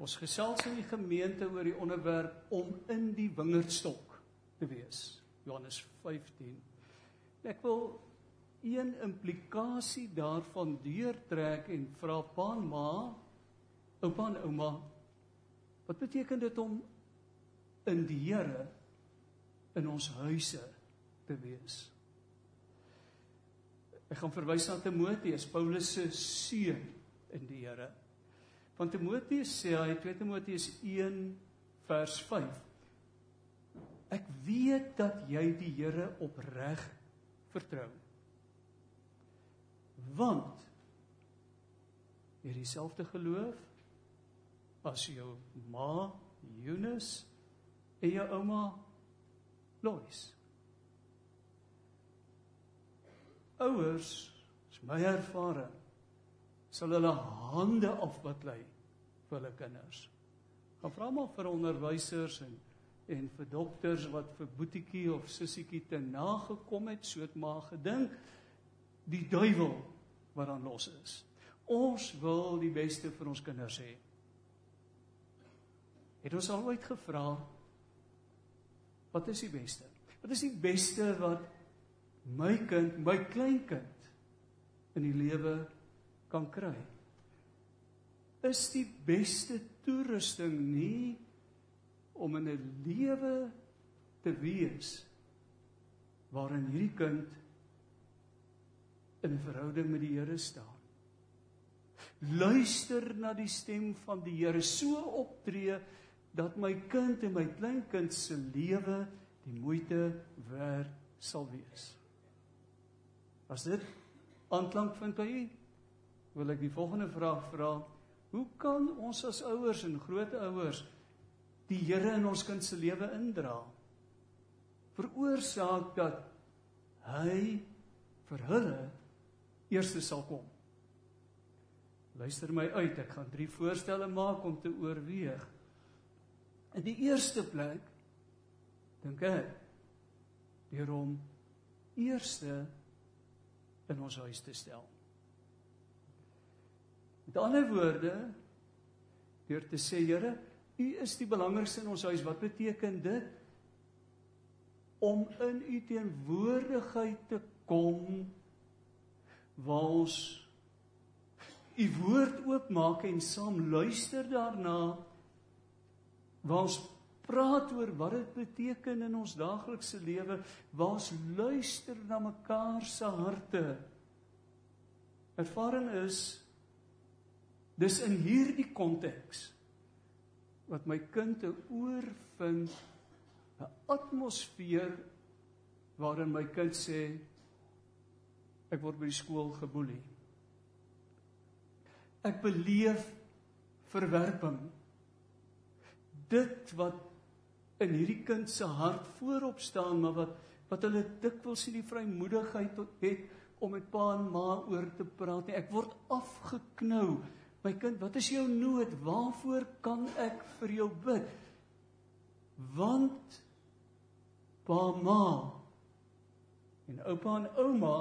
Ons gesels in die gemeente oor die onderwerp om in die wingerdstok te wees. Johannes 15. Ek wil een implikasie daarvan deurtrek en vra pa en ma, oupa en ouma, wat beteken dit om in die Here in ons huise te wees? Ek gaan verwys na Timoteus, Paulus se seun in die Here. Van Timoteus sê hy 2 Timoteus 1 vers 5. Ek weet dat jy die Here opreg vertrou. Want jy dieselfde geloof as jou ma Eunice en jou ouma Lois. Ouers, is my ervaring sal hulle hande afbaklei vir hulle kinders. Gaan vra maar vir onderwysers en en vir dokters wat vir boetiekie of sissietjie te nagekom het, so het maar gedink die duiwel wat dan los is. Ons wil die beste vir ons kinders hê. Het ons al ooit gevra wat is die beste? Wat is die beste wat my kind, my kleinkind in die lewe kan kry. Is die beste toerusting nie om in 'n lewe te wees waarin hierdie kind in 'n verhouding met die Here staan. Luister na die stem van die Here, so optree dat my kind en my kleinkind se lewe die moeite werd sal wees. As dit aanklank vind by u, wil ek die volgende vraag vra. Hoe kan ons as ouers en grootouers die Here in ons kind se lewe indra? Veroorsaak dat hy vir hulle eerste sal kom. Luister my uit, ek gaan drie voorstelle maak om te oorweeg. In die eerste plek dink ek deur hom eerste in ons huis te stel. Met ander woorde deur te sê Here, U is die belangrikste in ons huis. Wat beteken dit? Om in U teenwoordigheid te kom waar ons U woord oopmaak en saam luister daarna waar ons praat oor wat dit beteken in ons daaglikse lewe waar ons luister na mekaar se harte ervaring is Dis in hierdie konteks wat my kind 'n oorvind 'n atmosfeer waarin my kind sê ek word by die skool geboelie. Ek beleef verwerping. Dit wat in hierdie kind se hart voorop staan, maar wat wat hulle dikwels nie die vrymoedigheid het om met pa en ma oor te praat nie. Ek word afgeknou My kind, wat is jou nood? Waarvoor kan ek vir jou bid? Want pa ma en oupa en ouma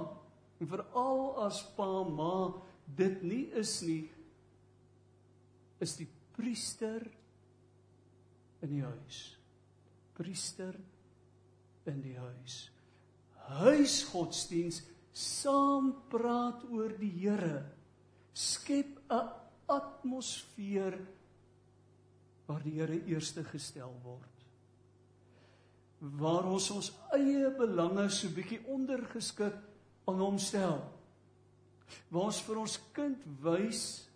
en veral as pa ma dit nie is nie is die priester in die huis. Priester in die huis. Huisgodsdiens saam praat oor die Here skep 'n atmosfeer waar die Here eerste gestel word. Waar ons ons eie belange so bietjie ondergeskik aan hom stel. Waar ons vir ons kind wys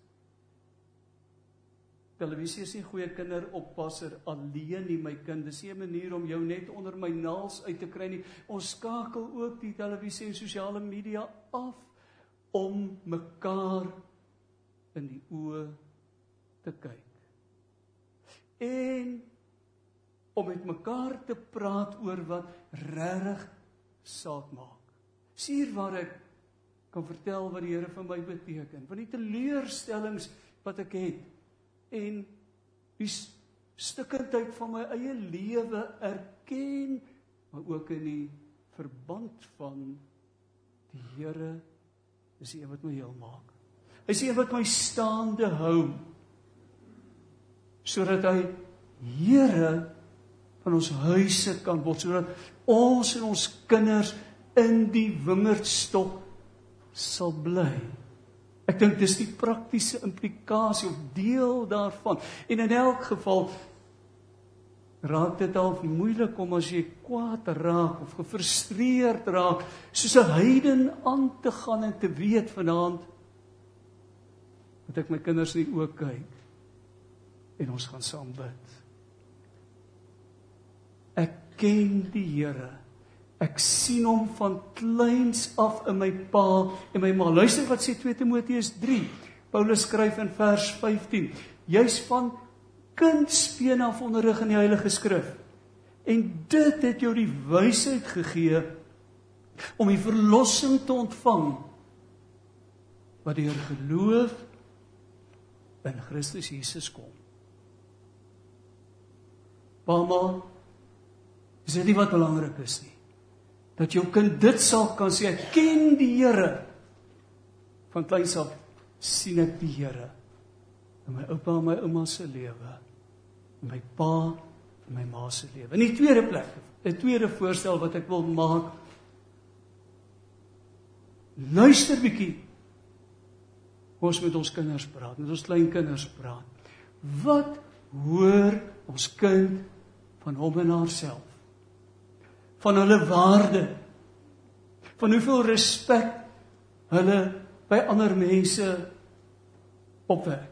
televisie is nie goeie kinderoppasser alleen nie my kind dis nie 'n manier om jou net onder my naels uit te kry nie ons skakel ook die televisie en sosiale media af om mekaar in die oë te kyk. En om met mekaar te praat oor wat regtig saak maak. Suur waar ek kan vertel wat die Here vir my beteken, van die teleurstellings wat ek het en die stukkendheid van my eie lewe erken, maar ook in die verband van die Here is die een wat my heel maak. Hy sê wat my staande hou. sodat hy Here van ons huise kan word sodat ons en ons kinders in die wingerdstok sal bly. Ek dink dis die praktiese implikasie of deel daarvan. En in elk geval raak dit al moeilik om as jy kwaad raak of gefrustreerd raak soos 'n heiden aan te gaan en te weet vanaand dat ek my kinders in die oë kyk en ons gaan saam bid. Ek ken die Here. Ek sien hom van kleins af in my pa en my ma. Luister wat sê 2 Timoteus 3. Paulus skryf in vers 15: Jy's van kindspeen af onderrig in die Heilige Skrif. En dit het jou die wysheid gegee om die verlossing te ontvang wat deur geloof in Christus Jesus kom. Mamma, is dit nie wat belangrik is nie? Dat jou kind dit sal kan sê, ek ken die Here. Van kleins af sien ek die Here in my oupa en my ouma se lewe, in my pa en my ma se lewe. In die tweede plek, 'n tweede voorstel wat ek wil maak. Luister bietjie. Ons moet ons kinders praat, met ons klein kinders praat. Wat hoor ons kind van hom en haarself? Van hulle waarde. Van hoeveel respek hulle by ander mense opwek.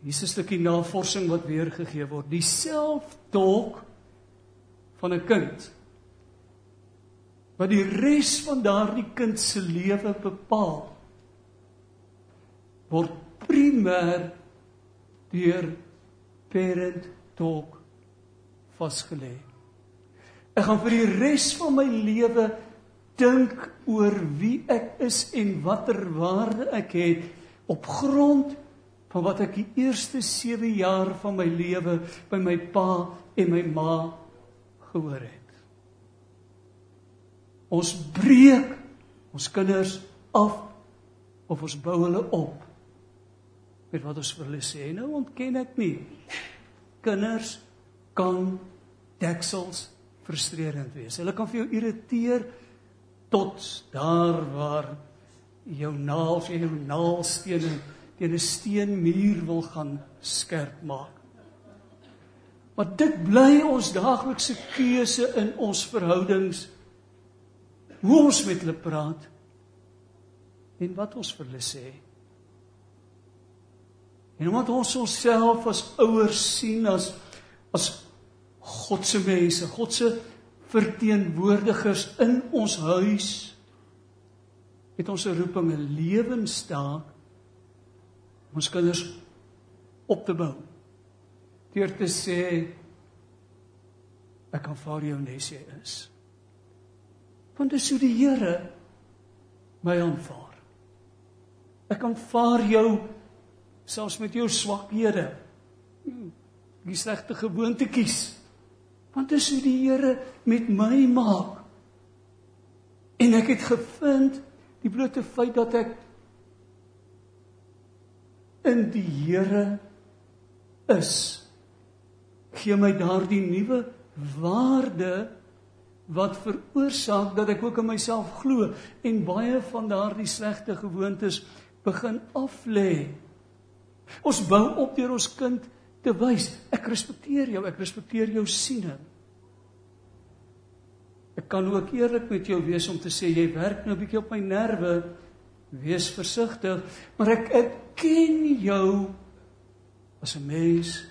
Hier is 'n stukkie navorsing wat weergegee word. Die selfdolk van 'n kind wat die res van daardie kind se lewe bepaal word primêr deur parent talk vasgelê. Ek gaan vir die res van my lewe dink oor wie ek is en watter waarde ek het op grond van wat ek die eerste 7 jaar van my lewe by my pa en my ma gehoor het. Ons breek ons kinders af of ons bou hulle op met wat ons vir hulle sê. Nou ontken ek nie. Kinders kan deksels frustrerend wees. Hulle kan vir jou irriteer tot daar waar jou naels en jou naalstene teen 'n steenmuur wil gaan skerp maak. Maar dit bly ons daaglikse keuse in ons verhoudings hoe ons met hulle praat en wat ons vir hulle sê. En omdat ons onsself as ouers sien as as God se mense, God se verteenwoordigers in ons huis, het ons 'n roeping 'n lewenstaak om ons kinders op te bou. Deur te sê ek kan vir jou nes jy is. Want dit is hoe die Here my aanvaar. Ek aanvaar jou selfs met jou swakhede. Die slegte gewoontetjies. Want dis hoe die Here met my maak. En ek het gevind die blote feit dat ek in die Here is gee my daardie nuwe waarde wat veroorsaak dat ek ook in myself glo en baie van daardie slegte gewoontes begin aflê. Ons bou op deur ons kind te wys, ek respekteer jou, ek respekteer jou siening. Ek kan ook eerlik met jou wees om te sê jy werk nou 'n bietjie op my nerve. Wees versigtig, maar ek ek ken jou as 'n mens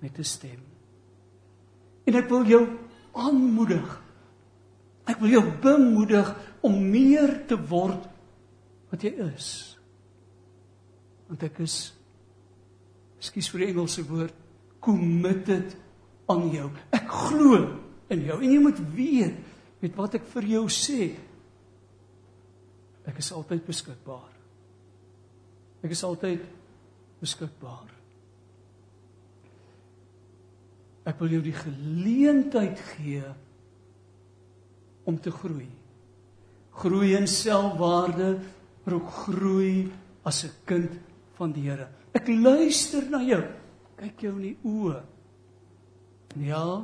met 'n stem. En ek wil jou aanmoedig. Ek wil jou bemoedig om meer te word wat jy is. Want ek is Ekskuus vir die Engelse woord, committed aan jou. Ek glo in jou en jy moet weet met wat ek vir jou sê. Ek is altyd beskikbaar. Ek is altyd beskikbaar. Ek wil jou die geleentheid gee om te groei. Groei in selfwaarde, maar ook groei as 'n kind van die Here. Ek luister na jou. Kyk jou in die oë. Ja,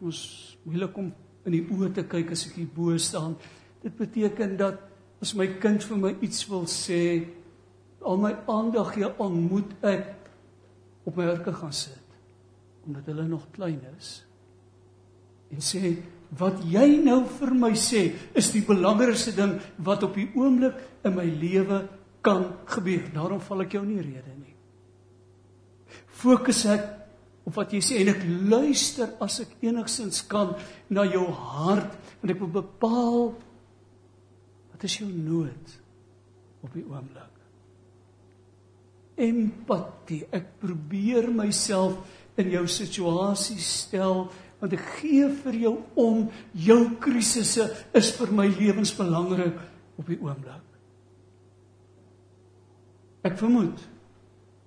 ons moeilik om in die oë te kyk as ek hier bo staan. Dit beteken dat as my kind vir my iets wil sê, al my aandag gee aan moet ek op my hurke gaan sit omdat hulle nog klein is. En sê wat jy nou vir my sê is die belangrikste ding wat op die oomblik in my lewe kan gebeur. Daarom val ek jou nie rede nie. Fokus ek op wat jy sê en ek luister as ek enigsins kan na jou hart en ek wil bepaal wat is jou nood op die oomblik. Empatie. Ek probeer myself in jou situasie stel want ek gee vir jou om jou krisisse is vir my lewensbelangrik op die oomblik. Ek vermoed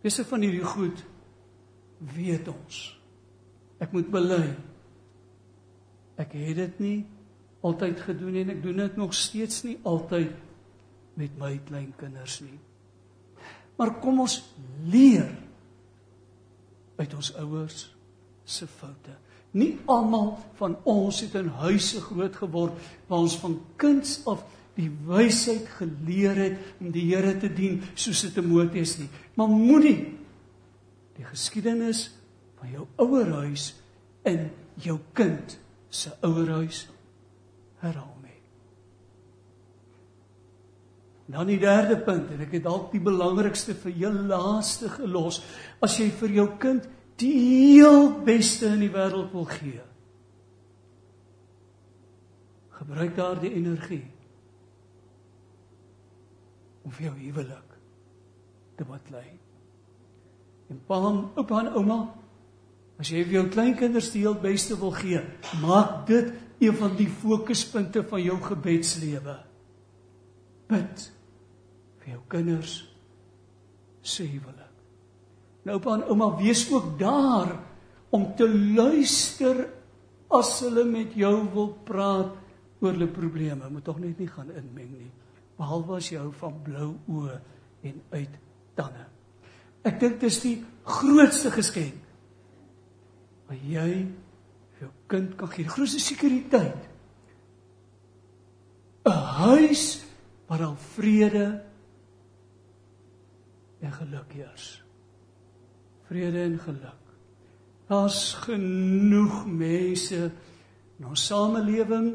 dis van hierdie goed weet ons. Ek moet bely. Ek het dit nie altyd gedoen en ek doen dit nog steeds nie altyd met my kleinkinders nie. Maar kom ons leer uit ons ouers se foute. Nie almal van ons het in huise groot geword waar ons van kinds af die wysheid geleer het om die Here te dien soos dit Timoteus nie. Maar moenie die geskiedenis van jou ouerhuis in jou kind se ouerhuis herhaal nie. Dan die derde punt en ek het dalk die belangrikste vir jou laaste gelos. As jy vir jou kind die heel beste in die wêreld wil gee, gebruik daardie energie om vir jou huwelik te baklei. En pa, oupa en ouma, as jy vir jou kleinkinders die heel beste wil gee, maak dit een van die fokuspunte van jou gebedslewe. Bid vir jou kinders se huwelik. Nou oupa en ouma, wees ook daar om te luister as hulle met jou wil praat oor hulle probleme. Moet tog net nie gaan inmeng nie. Behalwe as jy hou van blou oë en uit tande. Ek dink dis die grootste geskenk wat jy jou kind kan gee. Die grootste sekuriteit. 'n Huis waar al vrede en geluk heers. Vrede en geluk. Daar's genoeg mense in ons samelewing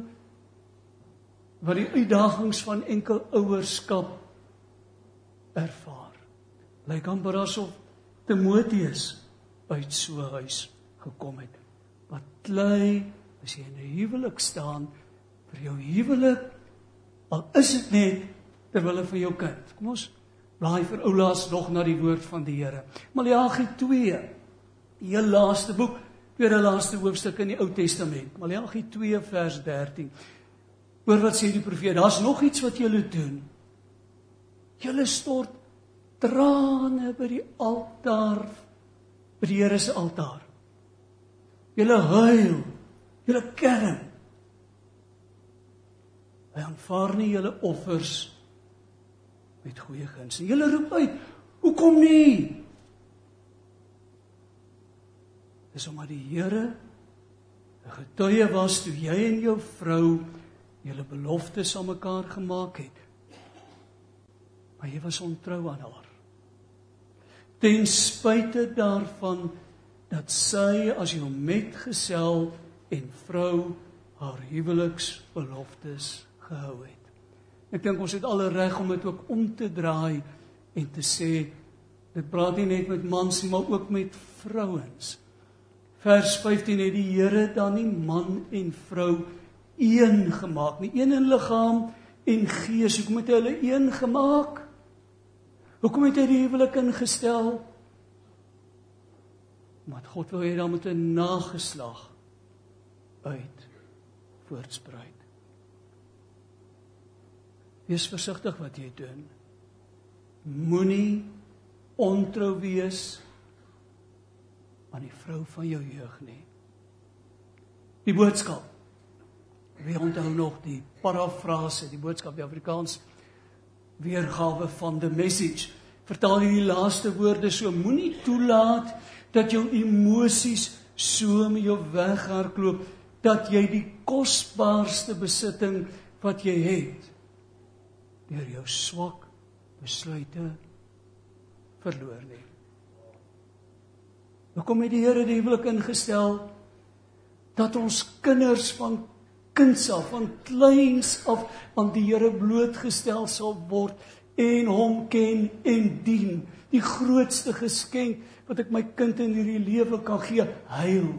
wat die uitdagings van enkel ouerskap ervaar lyk amper asof Timoteus uit so 'n huis gekom het. Wat klei as jy in 'n huwelik staan vir jou huwelik al is dit net terwyl vir jou kind. Kom ons blaai vir oulaas nog na die woord van die Here. Maleagi 2. Die heel laaste boek, tweede laaste hoofstuk in die Ou Testament. Maleagi 2 vers 13. Hoor wat sê die profeet? Daar's nog iets wat julle doen. Julle stort trane by die altaar by die Here se altaar. Julle huil, julle kerm. Hy aanvaar nie julle offers met goeie guns nie. Julle roep uit, "Hoekom nie?" Dis omdat die Here 'n getuie was toe jy en jou vrou julle beloftes aan mekaar gemaak het. Maar jy was ontrou aan haar ten spyte daarvan dat sy as jou metgesel en vrou haar huweliksbeloftes gehou het. Ek dink ons het alle reg om dit ook om te draai en te sê dit praat nie net met mans nie maar ook met vrouens. Vers 15 het die Here dan nie man en vrou een gemaak nie, een in liggaam en gees. Hoekom het hy hulle een gemaak? Hoekom het hy die huwelik ingestel? Want God wil hê dan moet 'n nageslag uit voortspruit. Wees versigtig wat jy doen. Moenie ontrou wees aan die vrou van jou jeug nie. Die boodskap. Wie onthou nog die parafrase, die boodskap in Afrikaans? weergawe van the message vertaal hierdie laaste woorde so moenie toelaat dat jou emosies so met jou weghardloop dat jy die kosbaarste besitting wat jy het deur jou swak besluite verloor nie. Hoekom het die Here die huwelik ingestel dat ons kinders van kinds af van kleins af aan die Here blootgestel sal word en hom ken en dien. Die grootste geskenk wat ek my kind in hierdie lewe kan gee, heil.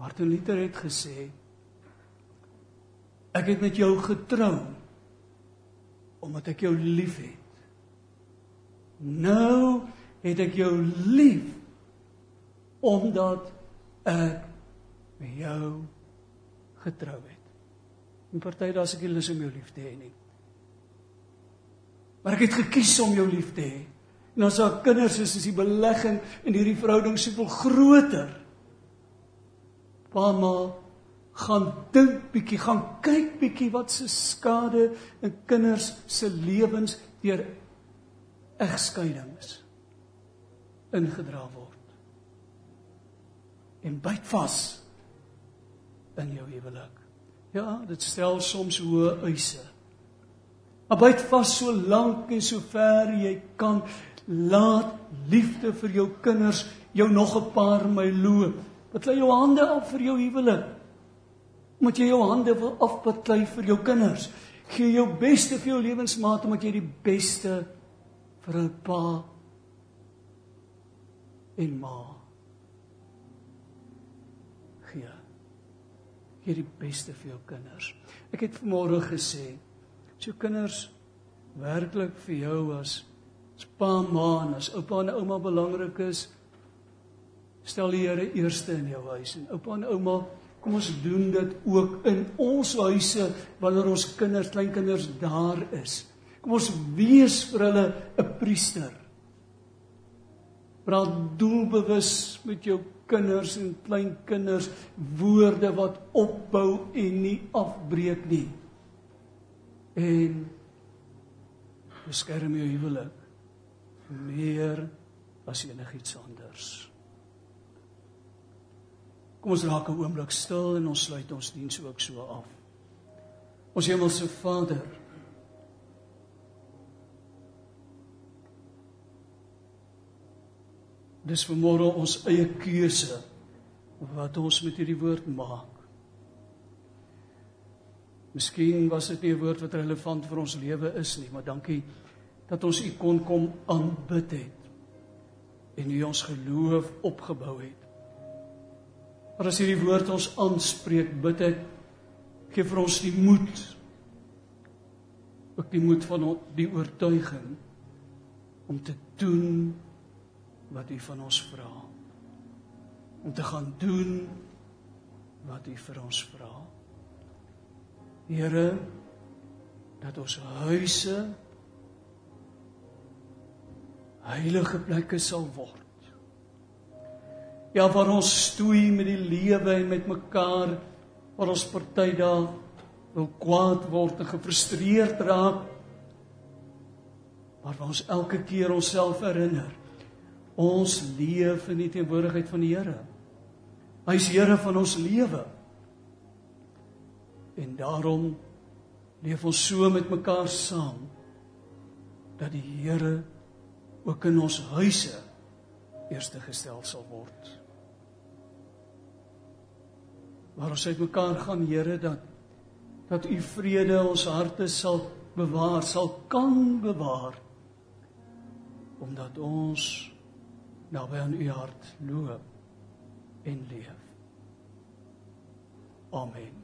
Martin Luther het gesê ek het met jou getrou omdat ek jou liefhet. Nou het ek jou lief omdat ek met jou getrou het. En party daar's ek nie lus om jou lief te hê nie. Maar ek het gekies om jou lief te hê. En ons al kinders is is die belegging in hierdie verhouding soveel groter. Mamma gaan dink bietjie, gaan kyk bietjie wat se skade in kinders se lewens deur egskeidings ingedra word. En byt vas in jou huwelik. Ja, dit stel soms hoë eise. Maar byt vas so lank en so ver jy kan laat liefde vir jou kinders jou nog 'n paar my loop. Wat lê jou hande af vir jou huwelik? Moet jy jou hande wil afbeklei vir jou kinders? Gee jou beste vir jou lewensmaat omdat jy die beste vir 'n pa en ma gee gee die beste vir jou kinders. Ek het vanmôre gesê, as jou kinders werklik vir jou as as pa, ma en as oupa en ouma belangrik is, stel die Here eerste in jou huis en oupa en ouma, kom ons doen dit ook in ons huise wanneer ons kinders, kleinkinders daar is. Kom ons wees vir hulle 'n priester. Praat doelbewus met jou kinders en kleinkinders woorde wat opbou en nie afbreek nie. En beskerm jou huwelik meer as enigiets anders. Kom ons raak 'n oomblik stil en ons sluit ons diens ook so af. Ons hemelse Vader, Dis vanmôre ons eie keuse wat ons met hierdie woord maak. Miskien was dit nie 'n woord wat relevant vir ons lewe is nie, maar dankie dat ons U kon kom aanbid het en U ons geloof opgebou het. Maar as hierdie woord ons aanspreek, bid ek gee vir ons die moed ook die moed van die oortuiging om te doen wat U van ons vra. Om te gaan doen wat U vir ons vra. Here, dat ons huise heilige plekke sal word. Ja, waar ons stoei met die lewe en met mekaar, waar ons party daar wil kwaad word en gefrustreerd raak, maar waar ons elke keer onsself herinner Ons leef in die teenwoordigheid van die Here. Hy is Here van ons lewe. En daarom leef ons so met mekaar saam dat die Here ook in ons huise eerste gestel sal word. Waar ons uit mekaar gaan, Here, dat dat u vrede ons harte sal bewaar, sal kan bewaar omdat ons naby aan u hart loop en leef. Amen.